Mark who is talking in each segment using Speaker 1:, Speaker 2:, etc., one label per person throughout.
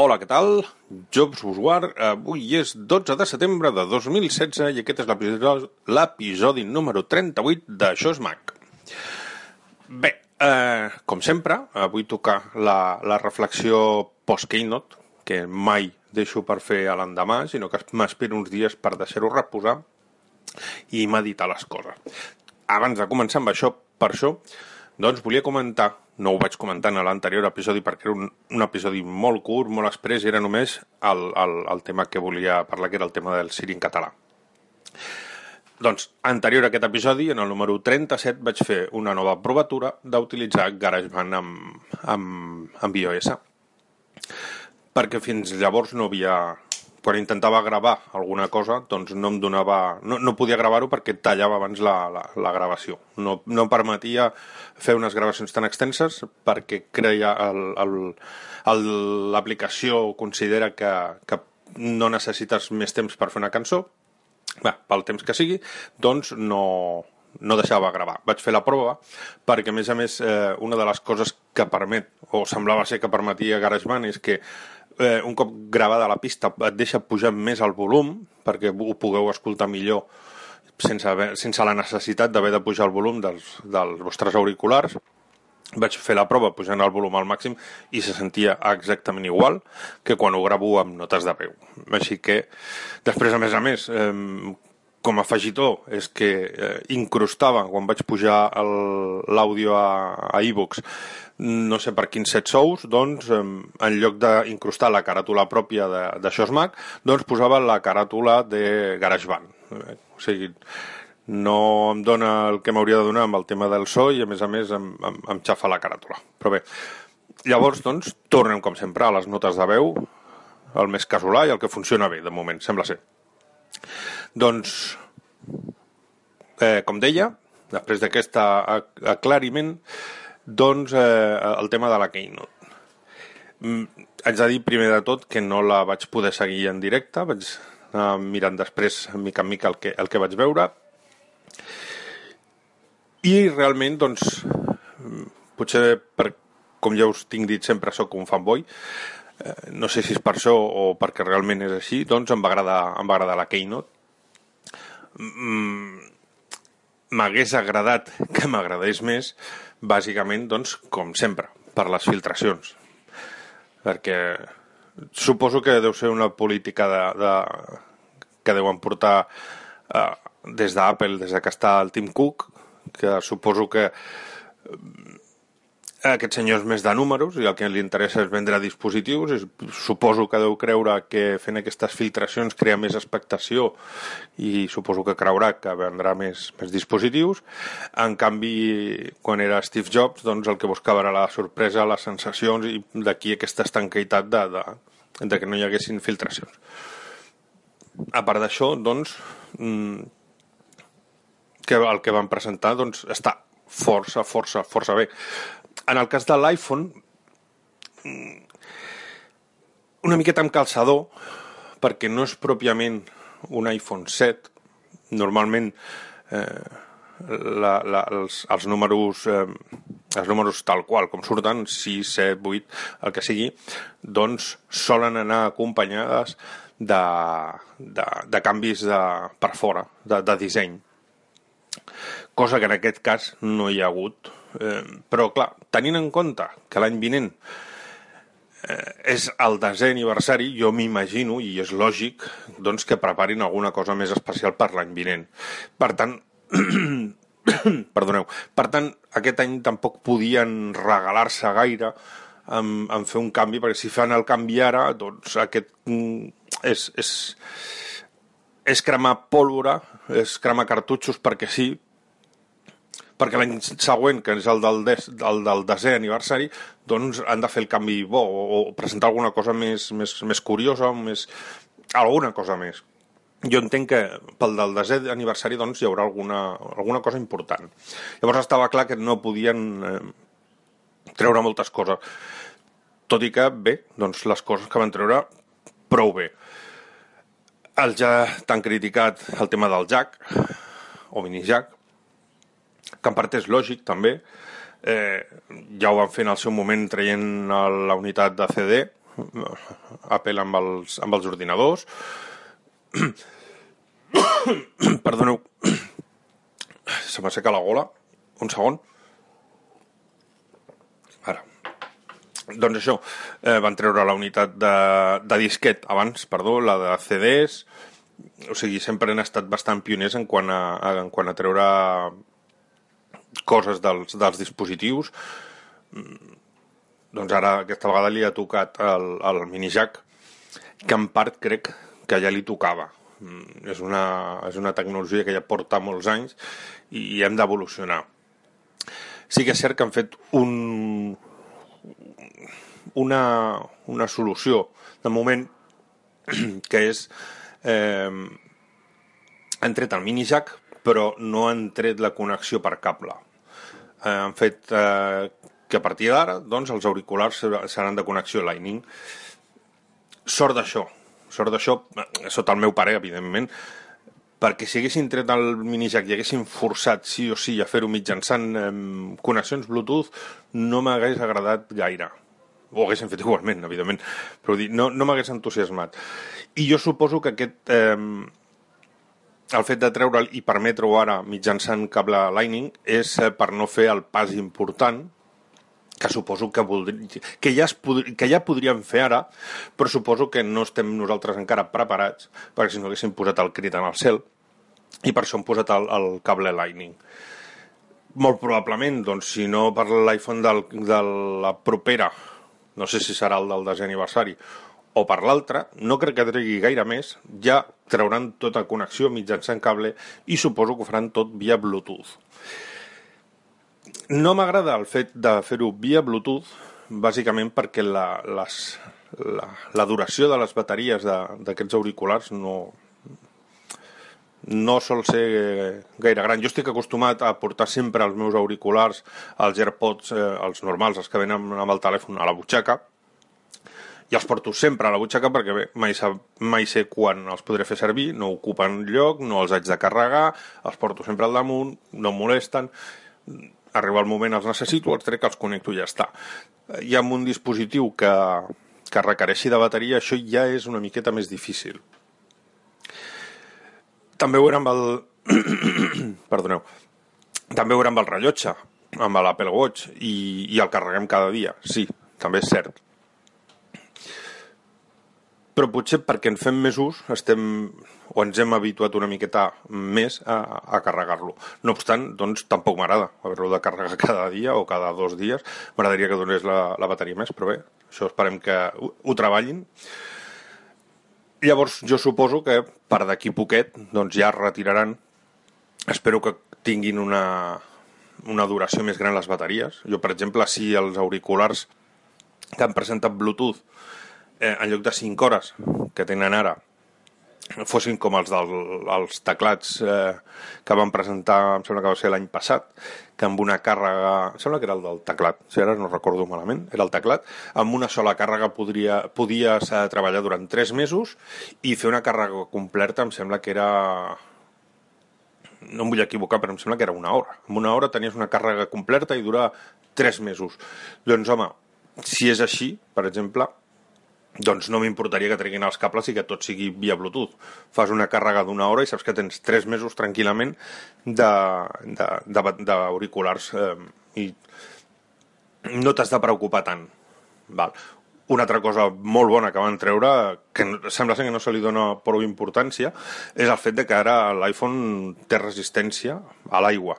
Speaker 1: Hola, què tal? Jobs Busguard, avui és 12 de setembre de 2016 i aquest és l'episodi número 38 d'Això és Mac. Bé, eh, com sempre, avui tocar la, la reflexió post-keynote, que mai deixo per fer a l'endemà, sinó que m'espero uns dies per deixar-ho reposar i meditar les coses. Abans de començar amb això, per això, doncs volia comentar no ho vaig comentar en l'anterior episodi perquè era un, un episodi molt curt, molt express, i era només el, el, el tema que volia parlar, que era el tema del Siri en català. Doncs, anterior a aquest episodi, en el número 37, vaig fer una nova provatura d'utilitzar GarageBand amb, amb, amb iOS. Perquè fins llavors no havia, quan intentava gravar alguna cosa, doncs no em donava... No, no podia gravar-ho perquè tallava abans la, la, la gravació. No, no permetia fer unes gravacions tan extenses perquè creia l'aplicació considera que, que no necessites més temps per fer una cançó, Bé, pel temps que sigui, doncs no, no deixava gravar. Vaig fer la prova perquè, a més a més, eh, una de les coses que permet, o semblava ser que permetia GarageBand, és que eh, un cop gravada la pista et deixa pujar més el volum perquè ho pugueu escoltar millor sense, haver, sense la necessitat d'haver de pujar el volum dels, dels vostres auriculars vaig fer la prova pujant el volum al màxim i se sentia exactament igual que quan ho gravo amb notes de veu. Així que, després, a més a més, eh, com a afegitó és que eh, incrustava, quan vaig pujar l'àudio a, a e-books, no sé per quins set sous, doncs, eh, en lloc d'incrustar la caràtula pròpia d'això és Mac, doncs posava la caràtula de GarageBand. Eh, o sigui, no em dona el que m'hauria de donar amb el tema del so i, a més a més, em, em, em xafa la caràtula. Però bé, llavors, doncs, tornem, com sempre, a les notes de veu, el més casolà i el que funciona bé, de moment, sembla ser. Doncs, eh, com deia, després d'aquest aclariment, doncs eh, el tema de la Keynote. Mm, haig de dir primer de tot que no la vaig poder seguir en directe, vaig anar mirant després, mica en mica, el que, el que vaig veure. I realment, doncs, potser per, com ja us tinc dit sempre, sóc un fanboy, eh, no sé si és per això o perquè realment és així, doncs em va agradar, em va agradar la Keynote Mm, m'hagués agradat que m'agradés més, bàsicament, doncs, com sempre, per les filtracions. Perquè suposo que deu ser una política de, de, que deuen portar eh, des d'Apple, des de que està el Tim Cook, que suposo que aquest senyor és més de números i el que li interessa és vendre dispositius. Suposo que deu creure que fent aquestes filtracions crea més expectació i suposo que creurà que vendrà més, més dispositius. En canvi, quan era Steve Jobs, doncs el que buscava era la sorpresa, les sensacions i d'aquí aquesta estanqueitat de, de, de que no hi haguessin filtracions. A part d'això, doncs, mm, que el que van presentar doncs, està força, força, força bé en el cas de l'iPhone, una miqueta amb calçador, perquè no és pròpiament un iPhone 7. Normalment eh, la, la, els, els números eh, els números tal qual, com surten, 6, 7, 8, el que sigui, doncs solen anar acompanyades de, de, de canvis de, per fora, de, de disseny. Cosa que en aquest cas no hi ha hagut Eh, però, clar, tenint en compte que l'any vinent eh, és el desè aniversari, jo m'imagino, i és lògic, doncs que preparin alguna cosa més especial per l'any vinent. Per tant, perdoneu, per tant, aquest any tampoc podien regalar-se gaire en, en fer un canvi, perquè si fan el canvi ara, doncs aquest mm, és, és, és cremar pólvora, és cremar cartutxos perquè sí, perquè l'any següent, que és el del, des, el del desè aniversari, doncs han de fer el canvi bo o, o presentar alguna cosa més, més, més curiosa, més, alguna cosa més. Jo entenc que pel del desè aniversari doncs, hi haurà alguna, alguna cosa important. Llavors estava clar que no podien eh, treure moltes coses. Tot i que, bé, doncs les coses que van treure prou bé. El ja tan criticat el tema del jack, o mini jack, que en part és lògic també, eh, ja ho van fer en el seu moment traient la unitat de CD, Apple amb els, amb els ordinadors. Perdoneu, se m'asseca la gola. Un segon. Ara. Doncs això, eh, van treure la unitat de, de disquet abans, perdó, la de CDs, o sigui, sempre han estat bastant pioners en quant a, en quant a treure coses dels, dels dispositius. Mm, doncs ara aquesta vegada li ha tocat el, el mini jack, que en part crec que ja li tocava. Mm, és una, és una tecnologia que ja porta molts anys i hem d'evolucionar. Sí que és cert que han fet un, una, una solució de moment que és eh, han tret el mini jack però no han tret la connexió per cable eh, han fet eh, que a partir d'ara doncs, els auriculars seran de connexió Lightning sort d'això sort d'això, eh, sota el meu pare evidentment perquè si haguessin tret el mini jack i haguessin forçat sí o sí a fer-ho mitjançant eh, connexions Bluetooth, no m'hagués agradat gaire. O haguessin fet igualment, evidentment, però dir, no, no m'hagués entusiasmat. I jo suposo que aquest... Eh, el fet de treure'l i permetre-ho ara mitjançant cable Lightning és eh, per no fer el pas important que suposo que, voldri... que, ja es pod... que ja podríem fer ara, però suposo que no estem nosaltres encara preparats, perquè si no haguéssim posat el crit en el cel, i per això hem posat el, el cable Lightning. Molt probablement, doncs, si no per l'iPhone de la propera, no sé si serà el del desè aniversari, o per l'altre, no crec que tregui gaire més, ja trauran tota connexió mitjançant cable i suposo que ho faran tot via Bluetooth. No m'agrada el fet de fer-ho via Bluetooth, bàsicament perquè la, les, la, la duració de les bateries d'aquests auriculars no, no sol ser gaire gran. Jo estic acostumat a portar sempre els meus auriculars, els AirPods, eh, els normals, els que venen amb el telèfon a la butxaca, i els porto sempre a la butxaca perquè bé, mai, sa, mai sé quan els podré fer servir, no ocupen lloc, no els haig de carregar, els porto sempre al damunt, no em molesten, arriba el moment, els necessito, els trec, els connecto i ja està. I amb un dispositiu que, que requereixi de bateria, això ja és una miqueta més difícil. També ho era amb el... Perdoneu. També ho era amb el rellotge, amb l'Apple Watch, i, i el carreguem cada dia. Sí, també és cert però potser perquè en fem més ús estem, o ens hem habituat una miqueta més a, a carregar-lo. No obstant, doncs tampoc m'agrada haver-lo de carregar cada dia o cada dos dies. M'agradaria que donés la, la bateria més, però bé, això esperem que ho, ho treballin. Llavors, jo suposo que per d'aquí poquet doncs ja retiraran. Espero que tinguin una, una duració més gran les bateries. Jo, per exemple, si els auriculars que han presentat Bluetooth eh, en lloc de 5 hores que tenen ara, fossin com els dels teclats eh, que van presentar, em sembla que va ser l'any passat, que amb una càrrega, em sembla que era el del teclat, si ara no recordo malament, era el teclat, amb una sola càrrega podria, podies eh, treballar durant 3 mesos i fer una càrrega completa, em sembla que era no em vull equivocar, però em sembla que era una hora. En una hora tenies una càrrega completa i dura 3 mesos. Doncs, home, si és així, per exemple, doncs no m'importaria que treguin els cables i que tot sigui via Bluetooth. Fas una càrrega d'una hora i saps que tens 3 mesos tranquil·lament d'auriculars eh, i no t'has de preocupar tant. Val. Una altra cosa molt bona que van treure, que sembla que no se li dona prou importància, és el fet de que ara l'iPhone té resistència a l'aigua.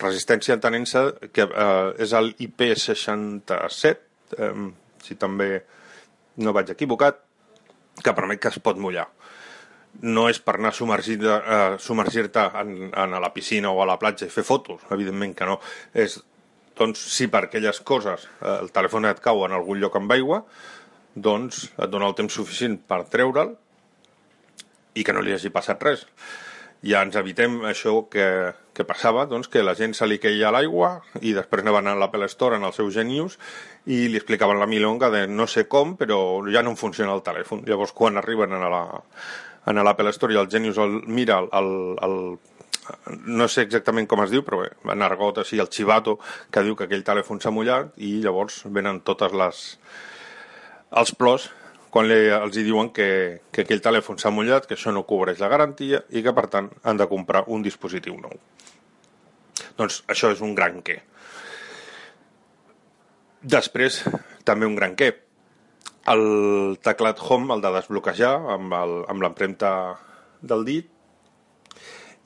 Speaker 1: Resistència entenent-se que eh, és el IP67, eh, si també no vaig equivocat, que permet que es pot mullar. No és per anar a submergir-te uh, submergir en, en a la piscina o a la platja i fer fotos, evidentment que no. És, doncs, si per aquelles coses uh, el telèfon et cau en algun lloc amb aigua, doncs et dona el temps suficient per treure'l i que no li hagi passat res ja ens evitem això que, que passava, doncs, que la gent se li queia a l'aigua i després anaven a l'Apple Store en el seu Genius i li explicaven la milonga de no sé com, però ja no funciona el telèfon. Llavors, quan arriben a la, a l'Apple Store i el Genius el mira el, el, el, no sé exactament com es diu, però bé, en argot així, el xivato, que diu que aquell telèfon s'ha mullat i llavors venen totes les Els plors, quan li, els hi diuen que, que aquell telèfon s'ha mullat, que això no cobreix la garantia i que, per tant, han de comprar un dispositiu nou. Doncs això és un gran què. Després, també un gran què. El teclat Home, el de desbloquejar amb l'empremta del dit,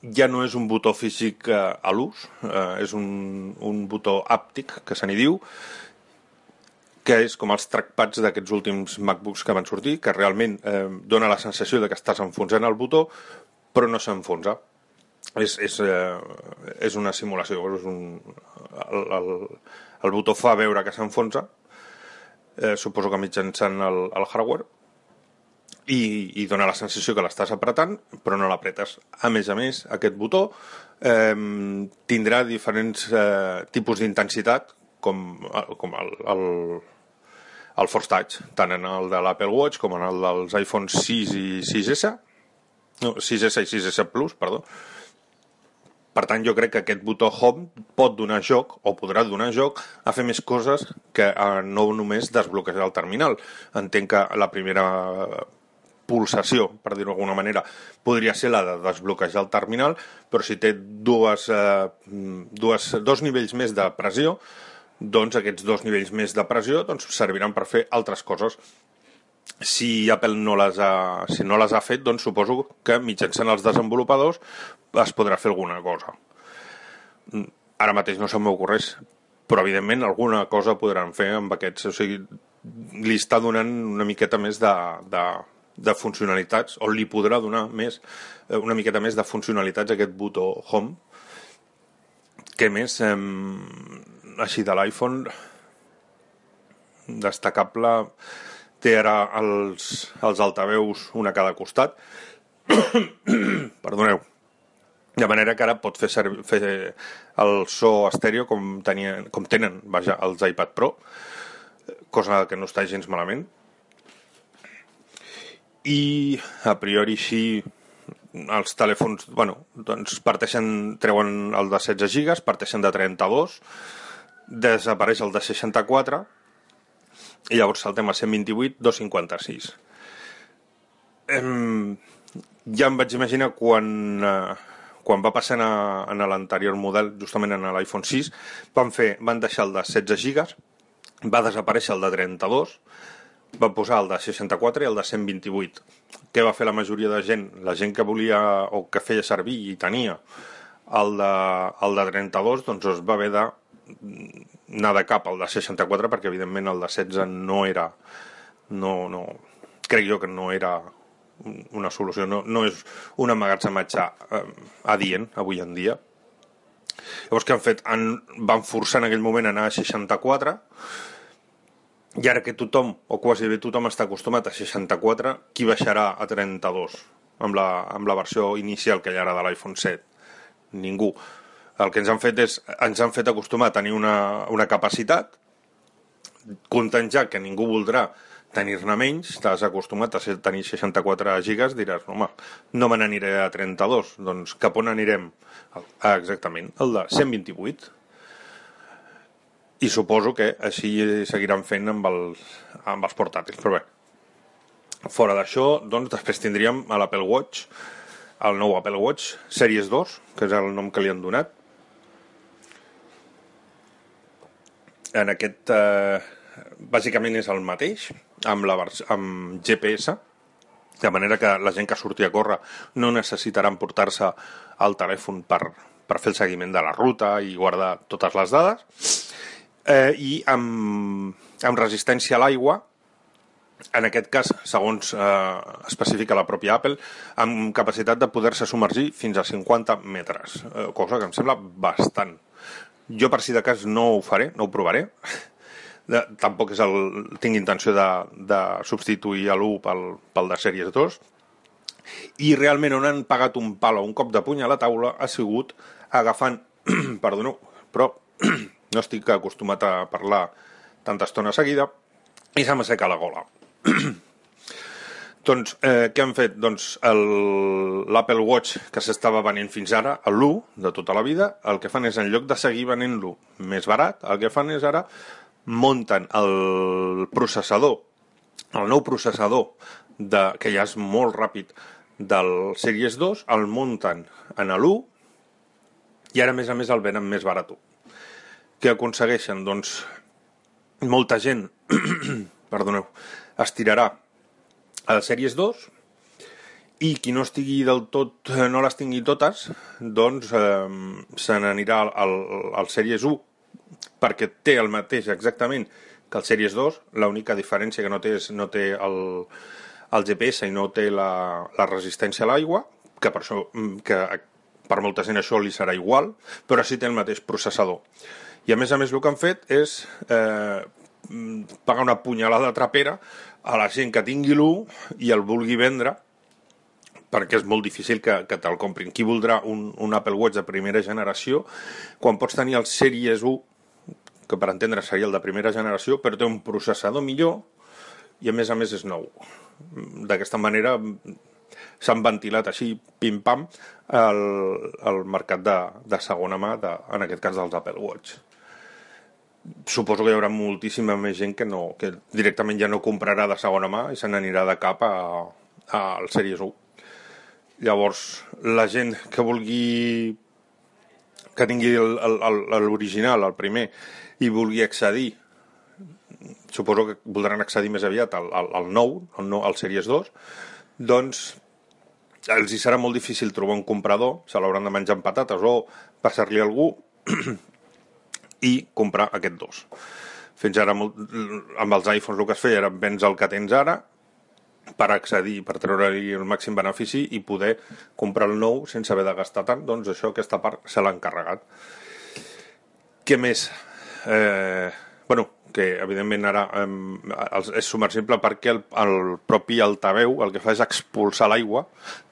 Speaker 1: ja no és un botó físic eh, a l'ús, eh, és un, un botó àptic, que se n'hi diu, que és com els trackpads d'aquests últims MacBooks que van sortir, que realment eh, dona la sensació de que estàs enfonsant el botó, però no s'enfonsa. És, és, eh, és una simulació, és un, el, el, el botó fa veure que s'enfonsa, eh, suposo que mitjançant el, el hardware, i, i dona la sensació que l'estàs apretant, però no l'apretes. A més a més, aquest botó eh, tindrà diferents eh, tipus d'intensitat, com, com el, el, el Force Touch, tant en el de l'Apple Watch com en el dels iPhone 6 i 6S, no, 6S i 6S Plus, perdó. Per tant, jo crec que aquest botó Home pot donar joc, o podrà donar joc, a fer més coses que a no només desbloquejar el terminal. Entenc que la primera pulsació, per dir-ho d'alguna manera, podria ser la de desbloquejar el terminal, però si té dues, eh, dues, dos nivells més de pressió, doncs aquests dos nivells més de pressió doncs, serviran per fer altres coses. Si Apple no les ha, si no les ha fet, doncs suposo que mitjançant els desenvolupadors es podrà fer alguna cosa. Ara mateix no se m'ocorreix, però evidentment alguna cosa podran fer amb aquests. O sigui, li està donant una miqueta més de, de, de funcionalitats, o li podrà donar més, eh, una miqueta més de funcionalitats aquest botó Home. Què més? Eh, així de l'iPhone, destacable, té ara els, els altaveus una a cada costat. Perdoneu. De manera que ara pot fer, servir, fer el so estèreo com, tenien, com tenen vaja, els iPad Pro, cosa que no està gens malament i a priori sí els telèfons, bueno, doncs parteixen, treuen el de 16 gigas, parteixen de 32, desapareix el de 64 i llavors saltem a 128, 256. Em, ja em vaig imaginar quan, eh, quan va passar en l'anterior model, justament en l'iPhone 6, van, fer, van deixar el de 16 gigas, va desaparèixer el de 32, va posar el de 64 i el de 128. Què va fer la majoria de gent? La gent que volia o que feia servir i tenia el de, el de 32, doncs es va haver de anar de cap al de 64 perquè evidentment el de 16 no era no, no, crec jo que no era una solució, no, no és un emmagatzematge eh, adient avui en dia. Llavors què han fet? Han, van forçar en aquell moment a anar a 64 i ara que tothom, o quasi bé tothom, està acostumat a 64, qui baixarà a 32 amb la, amb la versió inicial que hi ha ara de l'iPhone 7? Ningú. El que ens han fet és, ens han fet acostumar a tenir una, una capacitat, comptant ja que ningú voldrà tenir-ne menys, estàs acostumat a tenir 64 gigas, diràs, home, no me n'aniré a 32, doncs cap on anirem? Ah, exactament, el de 128 i suposo que així seguiran fent amb, el, amb els portàtils, però bé. Fora d'això, doncs, després tindríem a l'Apple Watch, el nou Apple Watch Series 2, que és el nom que li han donat. En aquest, eh, bàsicament és el mateix, amb, la, amb GPS, de manera que la gent que surti a córrer no necessitarà emportar-se el telèfon per, per fer el seguiment de la ruta i guardar totes les dades eh, i amb, amb resistència a l'aigua, en aquest cas, segons eh, especifica la pròpia Apple, amb capacitat de poder-se submergir fins a 50 metres, eh, cosa que em sembla bastant. Jo, per si de cas, no ho faré, no ho provaré. De, tampoc és el, tinc intenció de, de substituir l'1 pel, pel de Sèries 2. I realment on han pagat un pal o un cop de puny a la taula ha sigut agafant, perdoneu, però no estic acostumat a parlar tanta estona seguida i se m'asseca la gola. doncs, eh, què han fet? Doncs l'Apple Watch que s'estava venent fins ara, l'1 de tota la vida, el que fan és, en lloc de seguir venent-lo més barat, el que fan és ara munten el processador el nou processador, de, que ja és molt ràpid, del Series 2, el munten en l'1 i ara, a més a més, el venen més barat. Què aconsegueixen? Doncs molta gent, perdoneu, es tirarà al Series 2 i qui no estigui del tot, no les tingui totes, doncs eh, se n'anirà al, al, al Series 1 perquè té el mateix exactament que el Series 2, l'única diferència que no té és no té el, el GPS i no té la, la resistència a l'aigua, que per això mm, que per molta gent això li serà igual, però sí té el mateix processador. I a més a més el que han fet és eh, pagar una punyalada trapera a la gent que tingui l'1 i el vulgui vendre perquè és molt difícil que, que te'l comprin. Qui voldrà un, un Apple Watch de primera generació quan pots tenir el Series 1, que per entendre seria el de primera generació, però té un processador millor i a més a més és nou. D'aquesta manera s'han ventilat així, pim-pam, el, el mercat de, de segona mà, de, en aquest cas dels Apple Watch suposo que hi haurà moltíssima més gent que, no, que directament ja no comprarà de segona mà i se n'anirà de cap a, a, al Series 1. Llavors, la gent que vulgui que tingui l'original, el primer, i vulgui accedir, suposo que voldran accedir més aviat al, al, al nou, al, nou, al Series 2, doncs els hi serà molt difícil trobar un comprador, se l'hauran de menjar amb patates o passar-li algú i comprar aquest dos. Fins ara, amb els iPhones el que es feia era vens el que tens ara per accedir, per treure-hi el màxim benefici i poder comprar el nou sense haver de gastar tant, doncs això, aquesta part se l'ha encarregat. Què més? Eh, bueno, que evidentment ara eh, és submersible perquè el, el propi altaveu el que fa és expulsar l'aigua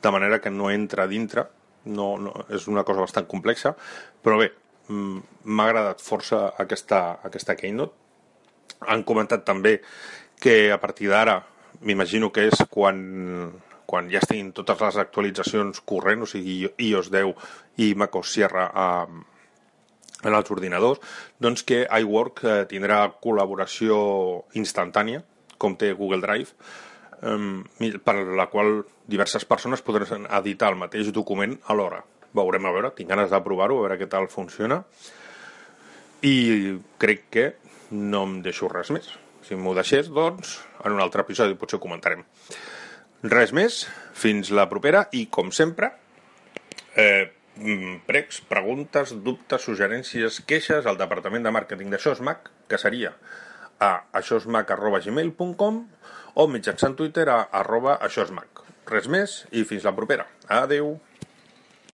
Speaker 1: de manera que no entra dintre no, no, és una cosa bastant complexa però bé, m'ha agradat força aquesta, aquesta Keynote. Han comentat també que a partir d'ara, m'imagino que és quan, quan ja estiguin totes les actualitzacions corrent, o sigui iOS 10 i macOS Sierra a, en els ordinadors, doncs que iWork eh, tindrà col·laboració instantània, com té Google Drive, eh, per la qual diverses persones podran editar el mateix document alhora veurem a veure, tinc ganes de provar-ho, a veure què tal funciona i crec que no em deixo res més si m'ho deixés, doncs en un altre episodi potser comentarem res més, fins la propera i com sempre eh, pregs, preguntes, dubtes, suggerències, queixes al departament de màrqueting de Xosmac, que seria a aixosmac.gmail.com o mitjançant Twitter a arroba aixosmac. Res més i fins la propera. Adeu!